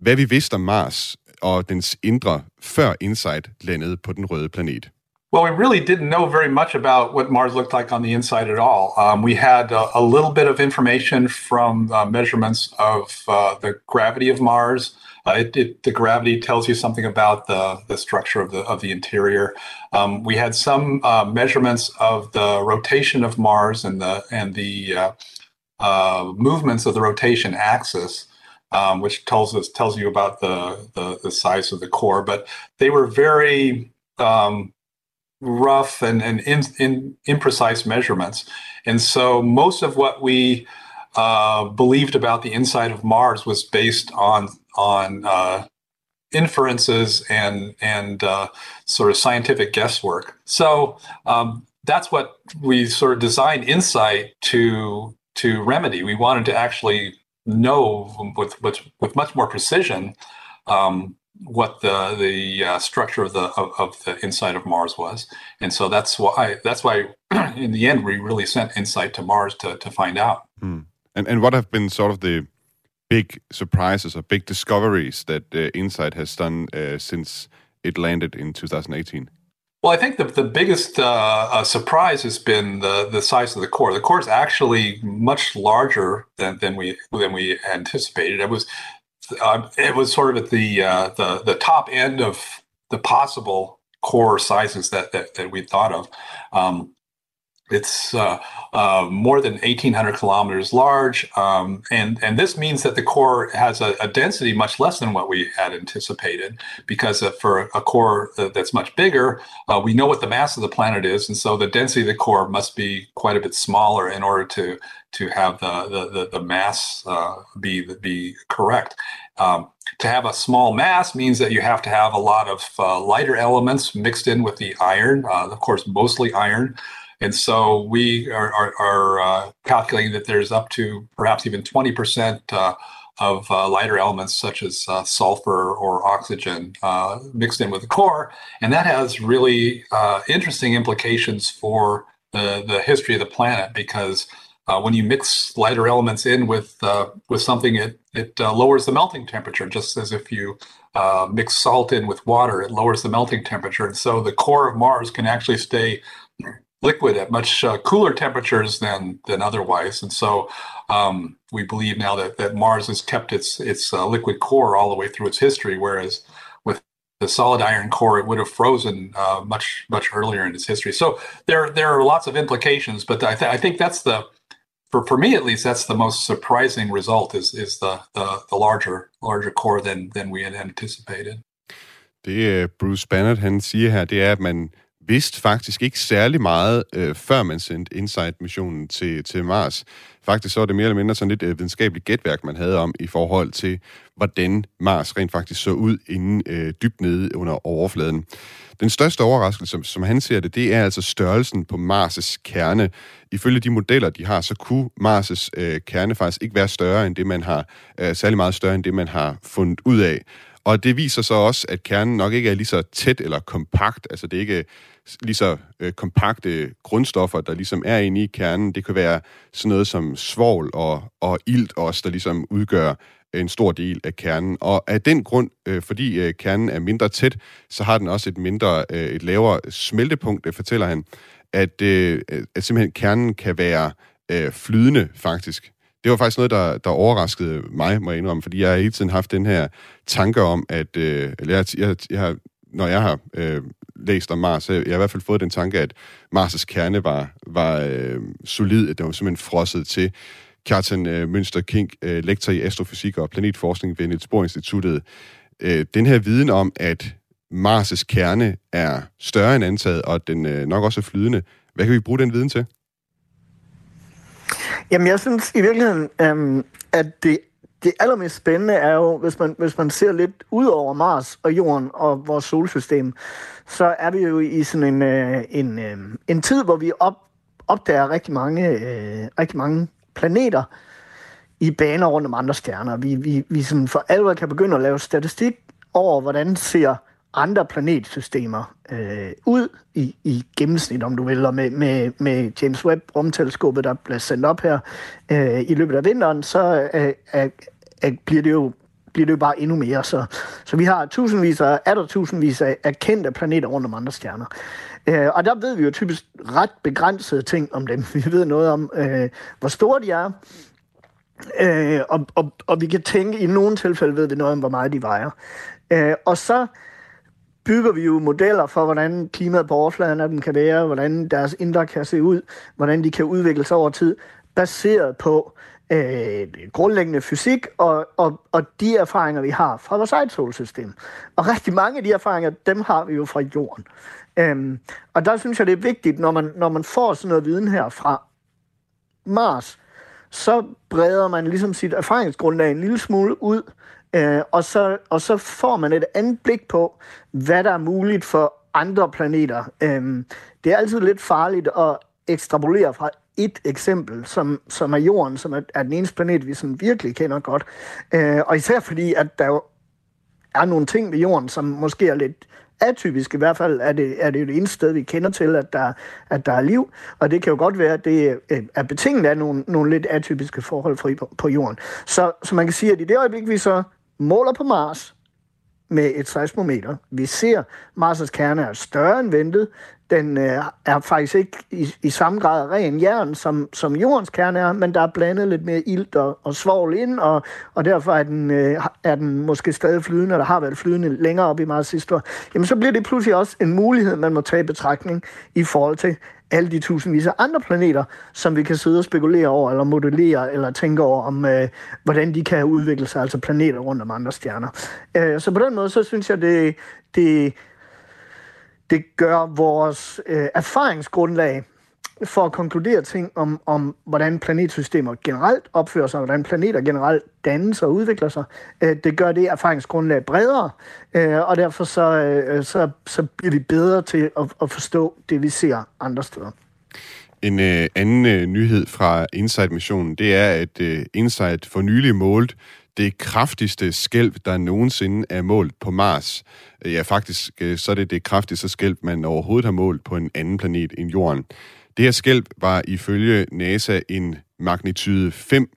hvad vi vidste om Mars og dens indre, før Insight landede på den røde planet. Well, we really didn't know very much about what Mars looked like on the inside at all. Um, we had a, a, little bit of information from uh, measurements of uh, the gravity of Mars. Uh, it, it, the gravity tells you something about the, the structure of the of the interior. Um, we had some uh, measurements of the rotation of Mars and the and the uh, uh, movements of the rotation axis. Um, which tells us tells you about the, the, the size of the core, but they were very um, rough and, and in, in, imprecise measurements. And so most of what we uh, believed about the inside of Mars was based on on uh, inferences and and uh, sort of scientific guesswork. So um, that's what we sort of designed Insight to to remedy. We wanted to actually know with with, with much more precision um, what the the uh, structure of the of, of, the inside of Mars was, and so that's why that's why in the end we really sent Insight to Mars to to find out. Hmm. And and what have been sort of the big surprises or big discoveries that uh, Insight has done uh, since it landed in 2018? Well, I think the, the biggest uh, uh, surprise has been the, the size of the core. The core is actually much larger than, than we than we anticipated. It was uh, it was sort of at the uh, the the top end of the possible core sizes that that, that we thought of. Um, it's uh, uh, more than 1,800 kilometers large, um, and and this means that the core has a, a, density much less than what we had anticipated. Because for a core that's much bigger, uh, we know what the mass of the planet is, and so the density of the core must be quite a bit smaller in order to to have the the, the, the mass uh, be be correct. Um, to have a small mass means that you have to have a lot of uh, lighter elements mixed in with the iron, uh, of course, mostly iron. And so we are, are, are uh, calculating that there's up to perhaps even 20% uh, of uh, lighter elements such as uh, sulfur or oxygen uh, mixed in with the core. And that has really uh, interesting implications for the, the history of the planet because when you mix lighter elements in with, with something, it, it lowers the melting temperature, just as if you mix salt in with water, it lowers the melting temperature. And so the core of Mars can actually stay liquid at much uh, cooler temperatures than than otherwise, and so um, we believe now that, that Mars has kept its its uh, liquid core all the way through its history, whereas with the solid iron core, it would have frozen uh, much much earlier in its history. So there there are lots of implications, but I, th- I think that's the for, for me at least that's the most surprising result is is the the, the larger larger core than than we had anticipated. Det Bruce Bannert han siger her, det er, at man vidste faktisk ikke særlig meget, øh, før man sendte InSight-missionen til, til Mars. Faktisk så var det mere eller mindre sådan lidt øh, videnskabeligt gætværk, man havde om i forhold til, hvordan Mars rent faktisk så ud inden øh, dybt nede under overfladen. Den største overraskelse, som, som han ser det, det er altså størrelsen på Mars' kerne. Ifølge de modeller, de har, så kunne Mars' øh, kerne faktisk ikke være større end det, man har, øh, særlig meget større end det, man har fundet ud af. Og det viser så også, at kernen nok ikke er lige så tæt eller kompakt. Altså det er ikke øh, lige så øh, kompakte grundstoffer, der ligesom er inde i kernen. Det kan være sådan noget som svovl og, og ilt også, der ligesom udgør en stor del af kernen. Og af den grund, øh, fordi øh, kernen er mindre tæt, så har den også et mindre, øh, et lavere smeltepunkt, det fortæller han, at, øh, at simpelthen kernen kan være øh, flydende faktisk. Det var faktisk noget, der, der overraskede mig, må jeg indrømme, fordi jeg har hele tiden haft den her tanke om, at øh, eller jeg, jeg, jeg har, når jeg har øh, læst om Mars, jeg har i hvert fald fået den tanke, at Mars' kerne var, var øh, solid, at den var simpelthen frosset til. Kjartan øh, Mønster King, øh, lektor i astrofysik og planetforskning ved Niels Bohr Instituttet. Øh, den her viden om, at Mars' kerne er større end antaget, og at den øh, nok også er flydende, hvad kan vi bruge den viden til? Jamen, jeg synes i virkeligheden, øhm, at det, det allermest spændende er jo, hvis man, hvis man ser lidt ud over Mars og Jorden og vores solsystem, så er vi jo i sådan en, øh, en, øh, en tid, hvor vi op, opdager rigtig mange, øh, rigtig mange planeter i baner rundt om andre stjerner. Vi, vi, vi sådan for alvor kan begynde at lave statistik over, hvordan ser andre planetsystemer øh, ud i, i gennemsnit, om du vil, og med, med, med James Webb rumteleskopet, der bliver sendt op her øh, i løbet af vinteren, så øh, øh, øh, bliver det jo bliver det jo bare endnu mere. Så, så vi har tusindvis af, er der tusindvis af, af kendte planeter rundt om andre stjerner. Øh, og der ved vi jo typisk ret begrænsede ting om dem. Vi ved noget om, øh, hvor store de er, øh, og, og, og vi kan tænke, i nogle tilfælde ved vi noget om, hvor meget de vejer. Øh, og så bygger vi jo modeller for, hvordan klimaet på overfladen af dem kan være, hvordan deres indre kan se ud, hvordan de kan udvikle sig over tid, baseret på øh, grundlæggende fysik og, og, og de erfaringer, vi har fra vores eget solsystem. Og rigtig mange af de erfaringer, dem har vi jo fra jorden. Øhm, og der synes jeg, det er vigtigt, når man, når man får sådan noget viden her fra Mars, så breder man ligesom sit erfaringsgrundlag en lille smule ud, øh, og, så, og så får man et andet blik på, hvad der er muligt for andre planeter. Øh, det er altid lidt farligt at ekstrapolere fra et eksempel, som, som er Jorden, som er, er den eneste planet, vi sådan virkelig kender godt. Øh, og især fordi, at der jo er nogle ting ved Jorden, som måske er lidt atypisk. I hvert fald er det, er det det eneste sted, vi kender til, at der, at der er liv. Og det kan jo godt være, at det øh, er betinget af nogle, nogle lidt atypiske forhold på, på jorden. Så, så man kan sige, at i det øjeblik, vi så måler på Mars med et seismometer, vi ser, at Mars' kerne er større end ventet, den øh, er faktisk ikke i, i samme grad ren jern, som, som jordens kerne er, men der er blandet lidt mere ilt og, og svovl ind, og, og derfor er den, øh, er den måske stadig flydende, eller har været flydende længere op i Mars historie. Jamen så bliver det pludselig også en mulighed, man må tage i betragtning i forhold til alle de tusindvis af andre planeter, som vi kan sidde og spekulere over, eller modellere, eller tænke over, om øh, hvordan de kan udvikle sig, altså planeter rundt om andre stjerner. Øh, så på den måde, så synes jeg, det, det det gør vores øh, erfaringsgrundlag for at konkludere ting om, om, hvordan planetsystemer generelt opfører sig, hvordan planeter generelt dannes og udvikler sig, øh, det gør det erfaringsgrundlag bredere, øh, og derfor så, øh, så, så bliver vi bedre til at, at forstå det, vi ser andre steder. En øh, anden øh, nyhed fra Insight-missionen, det er, at øh, Insight for nylig målt det kraftigste skælv, der nogensinde er målt på Mars. Ja, faktisk øh, så er det det kraftigste skælv, man overhovedet har målt på en anden planet end Jorden. Det her skælv var ifølge NASA en magnitude 5.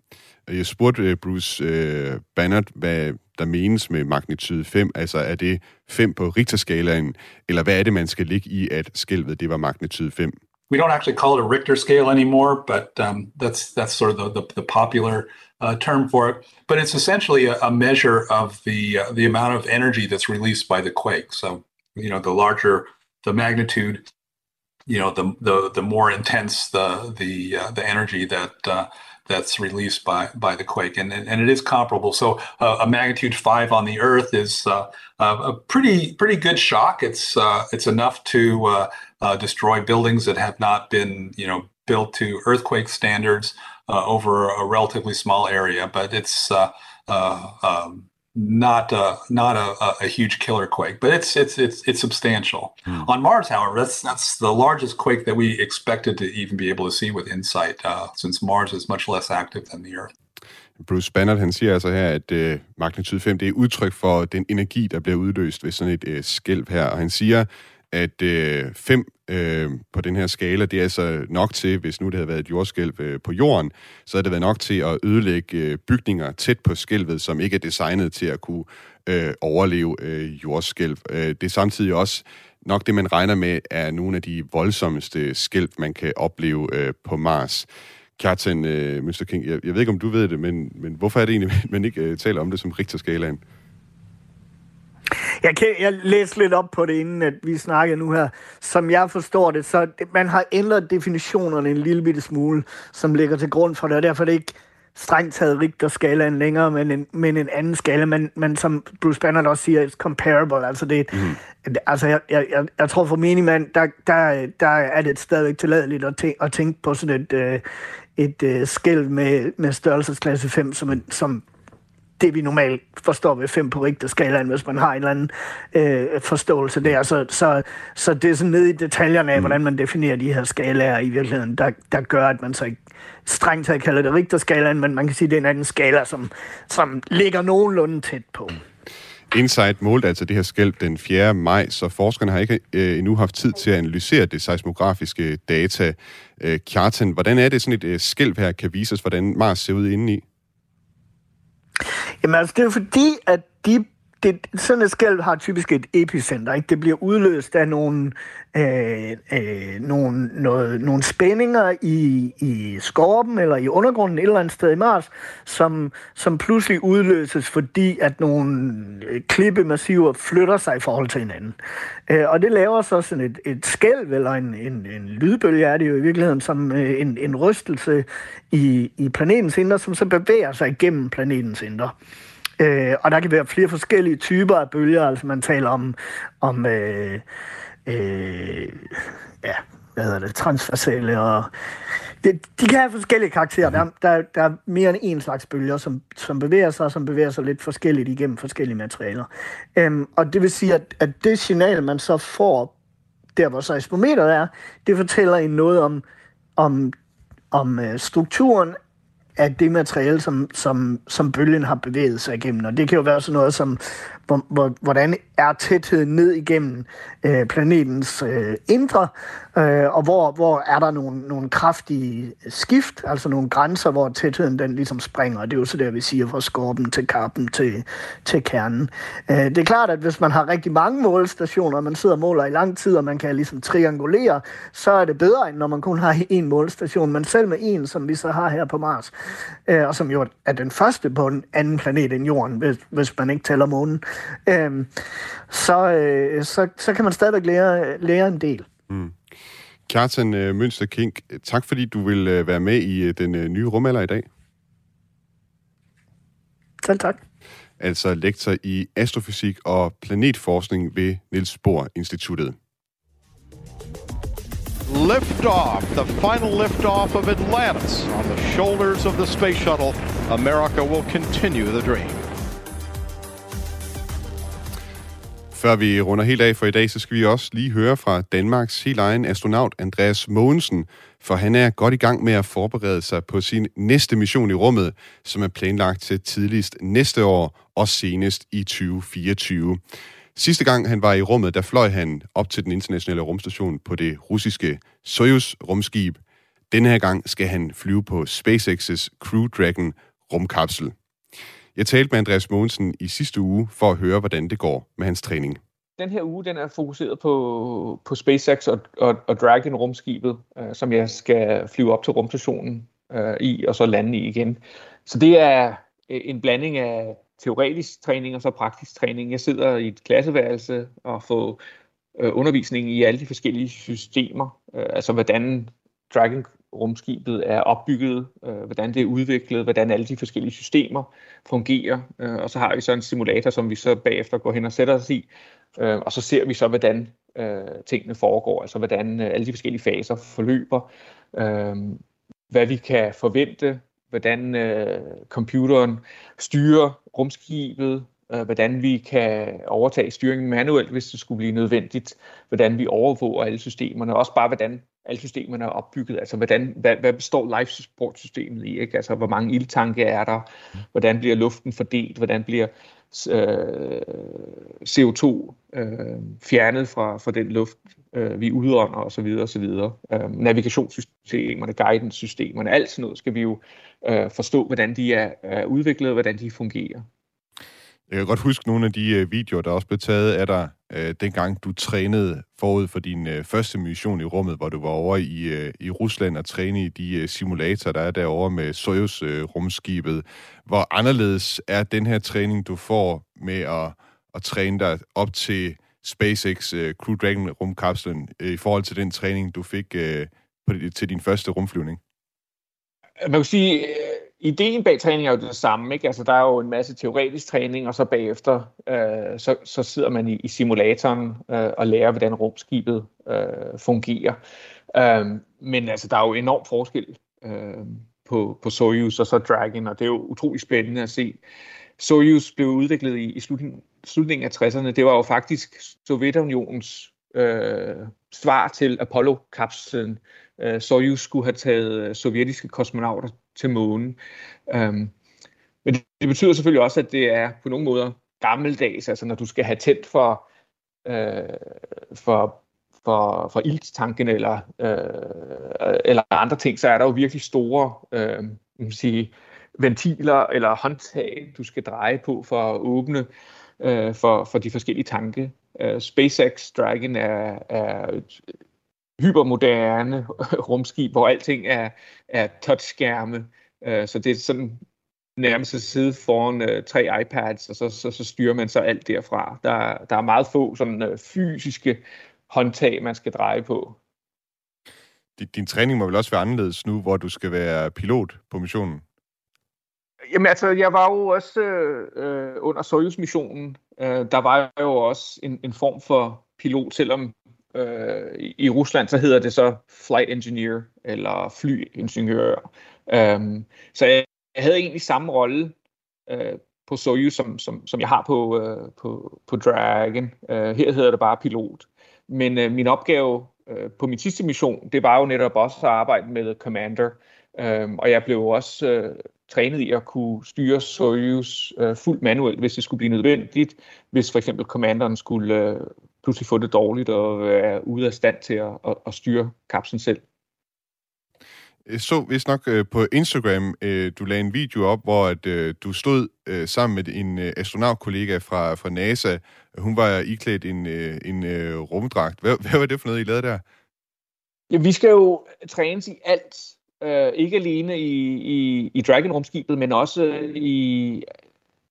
Jeg spurgte øh, Bruce øh, Bannert, hvad der menes med magnitude 5. Altså er det 5 på Richterskalaen, eller hvad er det, man skal ligge i, at skælvet det var magnitude 5? we don't actually call it a Richter scale anymore, but um, that's that's sort of the the, the popular uh, term for it. But it's essentially a, a measure of the uh, the amount of energy that's released by the quake. So you know, the larger the magnitude, you know, the the the more intense the the uh, the energy that uh, that's released by by the quake, and and, it is comparable. So uh, a magnitude five on the Earth is a pretty pretty good shock. It's it's enough to destroy buildings that have not been you know built to earthquake standards over a relatively small area, but it's um, not a, not a, a, huge killer quake, but it's it's it's it's substantial. Mm. On Mars, however, that's that's the largest quake that we expected to even be able to see with InSight, uh, since Mars is much less active than the Earth. Bruce Bannert, han siger altså her, at øh, magnitude 5 det er udtryk for den energi, der bliver udløst ved sådan et øh, skælv her. Og han siger, at 5 øh, på den her skala, det er altså nok til, hvis nu det havde været et jordskælv øh, på jorden, så havde det været nok til at ødelægge øh, bygninger tæt på skælvet, som ikke er designet til at kunne øh, overleve øh, jordskælv. Øh, det er samtidig også nok det, man regner med, er nogle af de voldsomste skælv, man kan opleve øh, på Mars. Kjartan øh, Mr. King, jeg, jeg ved ikke, om du ved det, men, men hvorfor er det egentlig, man ikke øh, taler om det som Richter-skalaen? Jeg, kan, jeg læste lidt op på det, inden at vi snakkede nu her. Som jeg forstår det, så det, man har ændret definitionerne en lille bitte smule, som ligger til grund for det, og derfor er det ikke strengt taget Richter skalaen længere, men en, men en anden skala, men, men som Bruce Banner også siger, it's comparable. Altså, det, mm. altså jeg, jeg, jeg, jeg tror for minimand, der, der, der er det stadigvæk tilladeligt at, tænke, at tænke på sådan et, øh, et øh, skæld med, med størrelsesklasse 5, som, en, som det, vi normalt forstår ved 5 på skalaen, hvis man har en eller anden øh, forståelse der. Så, så, så det er sådan nede i detaljerne af, mm. hvordan man definerer de her skalaer i virkeligheden, der, der gør, at man så ikke strengt taget kalder det Richter-skalaen, men man kan sige, at det er en anden skala, som, som ligger nogenlunde tæt på. Insight målte altså det her skælv den 4. maj, så forskerne har ikke øh, endnu haft tid til at analysere det seismografiske data. Øh, Kjartan, hvordan er det sådan et øh, skælv her kan vise os, hvordan Mars ser ud indeni? Jamen altså, det er fordi, at de det, sådan et skælv har typisk et epicenter. Ikke? Det bliver udløst af nogle, øh, øh, nogle, noget, nogle spændinger i, i skorpen eller i undergrunden et eller andet sted i Mars, som, som pludselig udløses, fordi at nogle øh, klippemassiver flytter sig i forhold til hinanden. Øh, og det laver så sådan et, et skælv, eller en, en, en lydbølge er det jo i virkeligheden, som øh, en, en rystelse i, i planetens indre, som så bevæger sig igennem planetens indre. Øh, og der kan være flere forskellige typer af bølger, altså man taler om, om øh, øh, ja, hvad hedder det, transversale og det, de kan have forskellige karakterer. Der, der, der er mere end en slags bølger, som, som bevæger sig, som bevæger sig lidt forskelligt igennem forskellige materialer. Øhm, og det vil sige, at, at det signal, man så får der, hvor seismometeret er, det fortæller en noget om, om, om øh, strukturen af det materiale, som, som, som bølgen har bevæget sig igennem. Og det kan jo være sådan noget som, hvor, hvor, hvordan er tætheden ned igennem øh, planetens øh, indre, øh, og hvor, hvor er der nogle, nogle kraftige skift, altså nogle grænser, hvor tætheden den ligesom springer. Det er jo så det, vi siger fra skorpen til kappen til, til kernen. Øh, det er klart, at hvis man har rigtig mange målestationer, og man sidder og måler i lang tid, og man kan ligesom triangulere, så er det bedre, end når man kun har én målstation. Men selv med en, som vi så har her på Mars, øh, og som jo er den første på en anden planet end Jorden, hvis, hvis man ikke tæller månen, øh, så, øh, så, så kan man stadigvæk lære, lære en del. Mm. Kjartan uh, Mønster King, tak fordi du vil uh, være med i uh, den uh, nye rumalder i dag. Selv tak. Altså lektor i astrofysik og planetforskning ved Niels Bohr Instituttet. Lift off, the final lift off of Atlantis on the shoulders of the space shuttle. America will continue the dream. Før vi runder helt af for i dag, så skal vi også lige høre fra Danmarks helt egen astronaut Andreas Mogensen, for han er godt i gang med at forberede sig på sin næste mission i rummet, som er planlagt til tidligst næste år og senest i 2024. Sidste gang han var i rummet, der fløj han op til den internationale rumstation på det russiske Soyuz-rumskib. Denne her gang skal han flyve på SpaceX's Crew Dragon rumkapsel. Jeg talte med Andreas Mogensen i sidste uge for at høre, hvordan det går med hans træning. den her uge, den er fokuseret på, på SpaceX og, og, og Dragon rumskibet, øh, som jeg skal flyve op til rumstationen øh, i, og så lande i igen. Så det er øh, en blanding af teoretisk træning og så praktisk træning. Jeg sidder i et klasseværelse og får øh, undervisning i alle de forskellige systemer, øh, altså hvordan Dragon rumskibet er opbygget, øh, hvordan det er udviklet, hvordan alle de forskellige systemer fungerer. Øh, og så har vi så en simulator, som vi så bagefter går hen og sætter os i, øh, og så ser vi så, hvordan øh, tingene foregår, altså hvordan øh, alle de forskellige faser forløber, øh, hvad vi kan forvente, hvordan øh, computeren styrer rumskibet, øh, hvordan vi kan overtage styringen manuelt, hvis det skulle blive nødvendigt, hvordan vi overvåger alle systemerne, også bare hvordan alle systemerne er opbygget, altså hvordan, hvad, hvad består life support systemet i, ikke? altså hvor mange ildtanke er der, hvordan bliver luften fordelt, hvordan bliver øh, CO2 øh, fjernet fra, fra den luft, øh, vi udånder osv. osv. Øh, navigationssystemerne, guidance-systemerne, alt sådan noget skal vi jo øh, forstå, hvordan de er, er udviklet, og hvordan de fungerer. Jeg kan godt huske nogle af de øh, videoer, der også blev taget af dig, øh, dengang du trænede forud for din øh, første mission i rummet, hvor du var over i, øh, i Rusland og træne i de øh, simulatorer, der er derovre med Soyuz-rumskibet. Øh, Hvor anderledes er den her træning, du får med at, at træne dig op til SpaceX øh, Crew Dragon rumkapslen øh, i forhold til den træning, du fik øh, på, til din første rumflyvning? Man kan sige, øh, ideen bag træning er jo det samme. Ikke? Altså, der er jo en masse teoretisk træning, og så bagefter øh, så, så sidder man i, i simulatoren øh, og lærer, hvordan rumskibet øh, fungerer. Øh, men altså, der er jo enorm forskel øh, på, på Soyuz og så Dragon, og det er jo utrolig spændende at se. Soyuz blev udviklet i, i slutningen, slutningen af 60'erne. Det var jo faktisk Sovjetunionens øh, svar til Apollo-kapslen. Øh, Soyuz skulle have taget øh, sovjetiske kosmonauter til månen. Øhm, men det, det betyder selvfølgelig også, at det er på nogle måder gammeldags, altså når du skal have tændt for, øh, for, for, for ildtanken eller, øh, eller andre ting, så er der jo virkelig store øh, man sige, ventiler eller håndtag, du skal dreje på for at åbne øh, for, for de forskellige tanke. Uh, SpaceX Dragon er, er et hypermoderne rumskib, hvor alting er, er touchskærme. Uh, så det er sådan nærmest at sidde foran uh, tre iPads, og så, så, så styrer man så alt derfra. Der, der er meget få sådan uh, fysiske håndtag, man skal dreje på. Din, din træning må vel også være anderledes nu, hvor du skal være pilot på missionen? Jamen altså, jeg var jo også øh, under Soyuz-missionen. Øh, der var jo også en, en form for pilot, selvom øh, i, Rusland så hedder det så flight engineer eller flyingeniør. Øh, så jeg, jeg havde egentlig samme rolle øh, på Soyuz, som, som, som jeg har på, øh, på, på Dragon. Øh, her hedder det bare pilot. Men øh, min opgave øh, på min sidste mission, det var jo netop også at arbejde med Commander. Øh, og jeg blev også øh, trænet i at kunne styre Soyuz øh, fuldt manuelt, hvis det skulle blive nødvendigt, hvis for eksempel kommanderen skulle øh, pludselig få det dårligt og være ude af stand til at, at, at styre kapslen selv. Jeg så vist nok øh, på Instagram, øh, du lagde en video op, hvor at, øh, du stod øh, sammen med en øh, astronautkollega fra, fra NASA. Hun var iklædt en, øh, en øh, rumdragt. Hvad, hvad var det for noget, I lavede der? Ja, vi skal jo trænes i alt Øh, ikke alene i, i, i Dragon-rumskibet, men også øh, i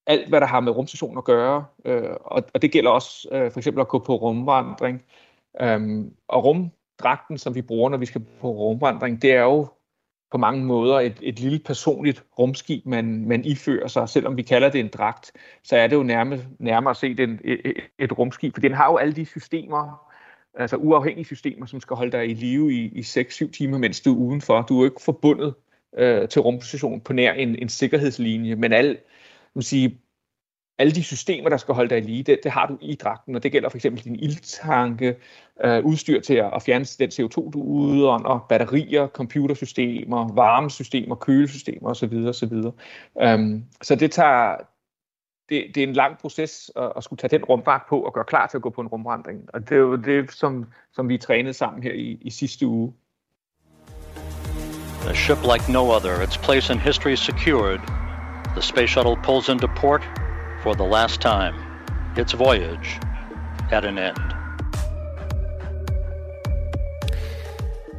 alt, hvad der har med rumstationen at gøre. Øh, og, og det gælder også øh, for eksempel at gå på rumvandring. Um, og rumdragten, som vi bruger, når vi skal på rumvandring, det er jo på mange måder et, et lille personligt rumskib, man, man ifører sig. Selvom vi kalder det en dragt, så er det jo nærmere, nærmere set en, et, et rumskib, for den har jo alle de systemer, altså uafhængige systemer, som skal holde dig i live i, i 6-7 timer, mens du er udenfor. Du er jo ikke forbundet øh, til rumstationen på nær en, en sikkerhedslinje, men al, vil sige, alle de systemer, der skal holde dig i live, det, det har du i dragten, og det gælder for eksempel din ildtanke, øh, udstyr til at, at fjerne den CO2, du udånder, batterier, computersystemer, varmesystemer, kølesystemer osv. osv. Um, så det tager, det, det er en lang proces at, at skulle tage den rumfart på og gøre klar til at gå på en rumvandring. Og det er jo det, som, som vi trænede sammen her i, i sidste uge. A ship like no other, its place in history secured, the space shuttle pulls into port for the last time. Its voyage at an end.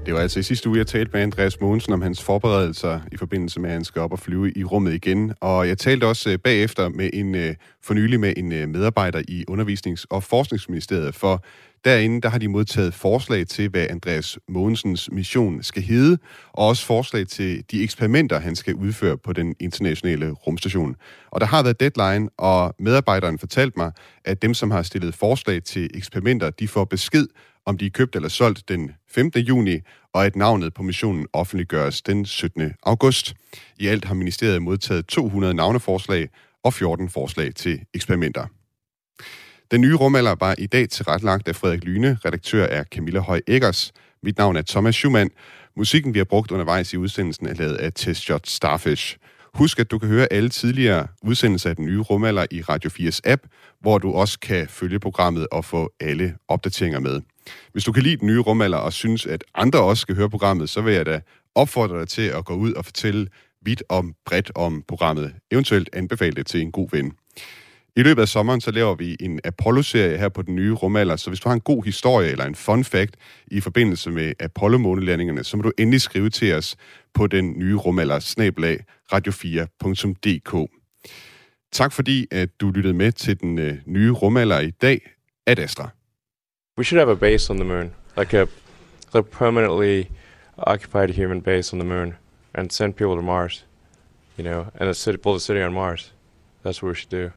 Det var altså i sidste uge, jeg talte med Andreas Mogensen om hans forberedelser i forbindelse med, at han skal op og flyve i rummet igen. Og jeg talte også øh, bagefter med en øh, for nylig med en øh, medarbejder i Undervisnings- og Forskningsministeriet, for derinde der har de modtaget forslag til, hvad Andreas Mogensens mission skal hedde, og også forslag til de eksperimenter, han skal udføre på den internationale rumstation. Og der har været deadline, og medarbejderen fortalte mig, at dem, som har stillet forslag til eksperimenter, de får besked om de er købt eller solgt den 15. juni, og at navnet på missionen offentliggøres den 17. august. I alt har ministeriet modtaget 200 navneforslag og 14 forslag til eksperimenter. Den nye rumalder var i dag tilrettelagt af Frederik Lyne, redaktør er Camilla Høj Eggers. Mit navn er Thomas Schumann. Musikken, vi har brugt undervejs i udsendelsen, er lavet af Test Shot Starfish. Husk, at du kan høre alle tidligere udsendelser af den nye rumalder i Radio 4's app, hvor du også kan følge programmet og få alle opdateringer med. Hvis du kan lide den nye rumalder og synes, at andre også skal høre programmet, så vil jeg da opfordre dig til at gå ud og fortælle vidt om bredt om programmet. Eventuelt anbefale det til en god ven. I løbet af sommeren, så laver vi en Apollo-serie her på den nye rumalder, så hvis du har en god historie eller en fun fact i forbindelse med Apollo-månelandingerne, så må du endelig skrive til os på den nye rumalder, snablag radio4.dk. Tak fordi, at du lyttede med til den øh, nye rumalder i dag. Ad Astra. We should have a base on the moon, like a, a permanently occupied human base on the moon, and send people to Mars. You know, and a city, build a city on Mars. That's what we should do.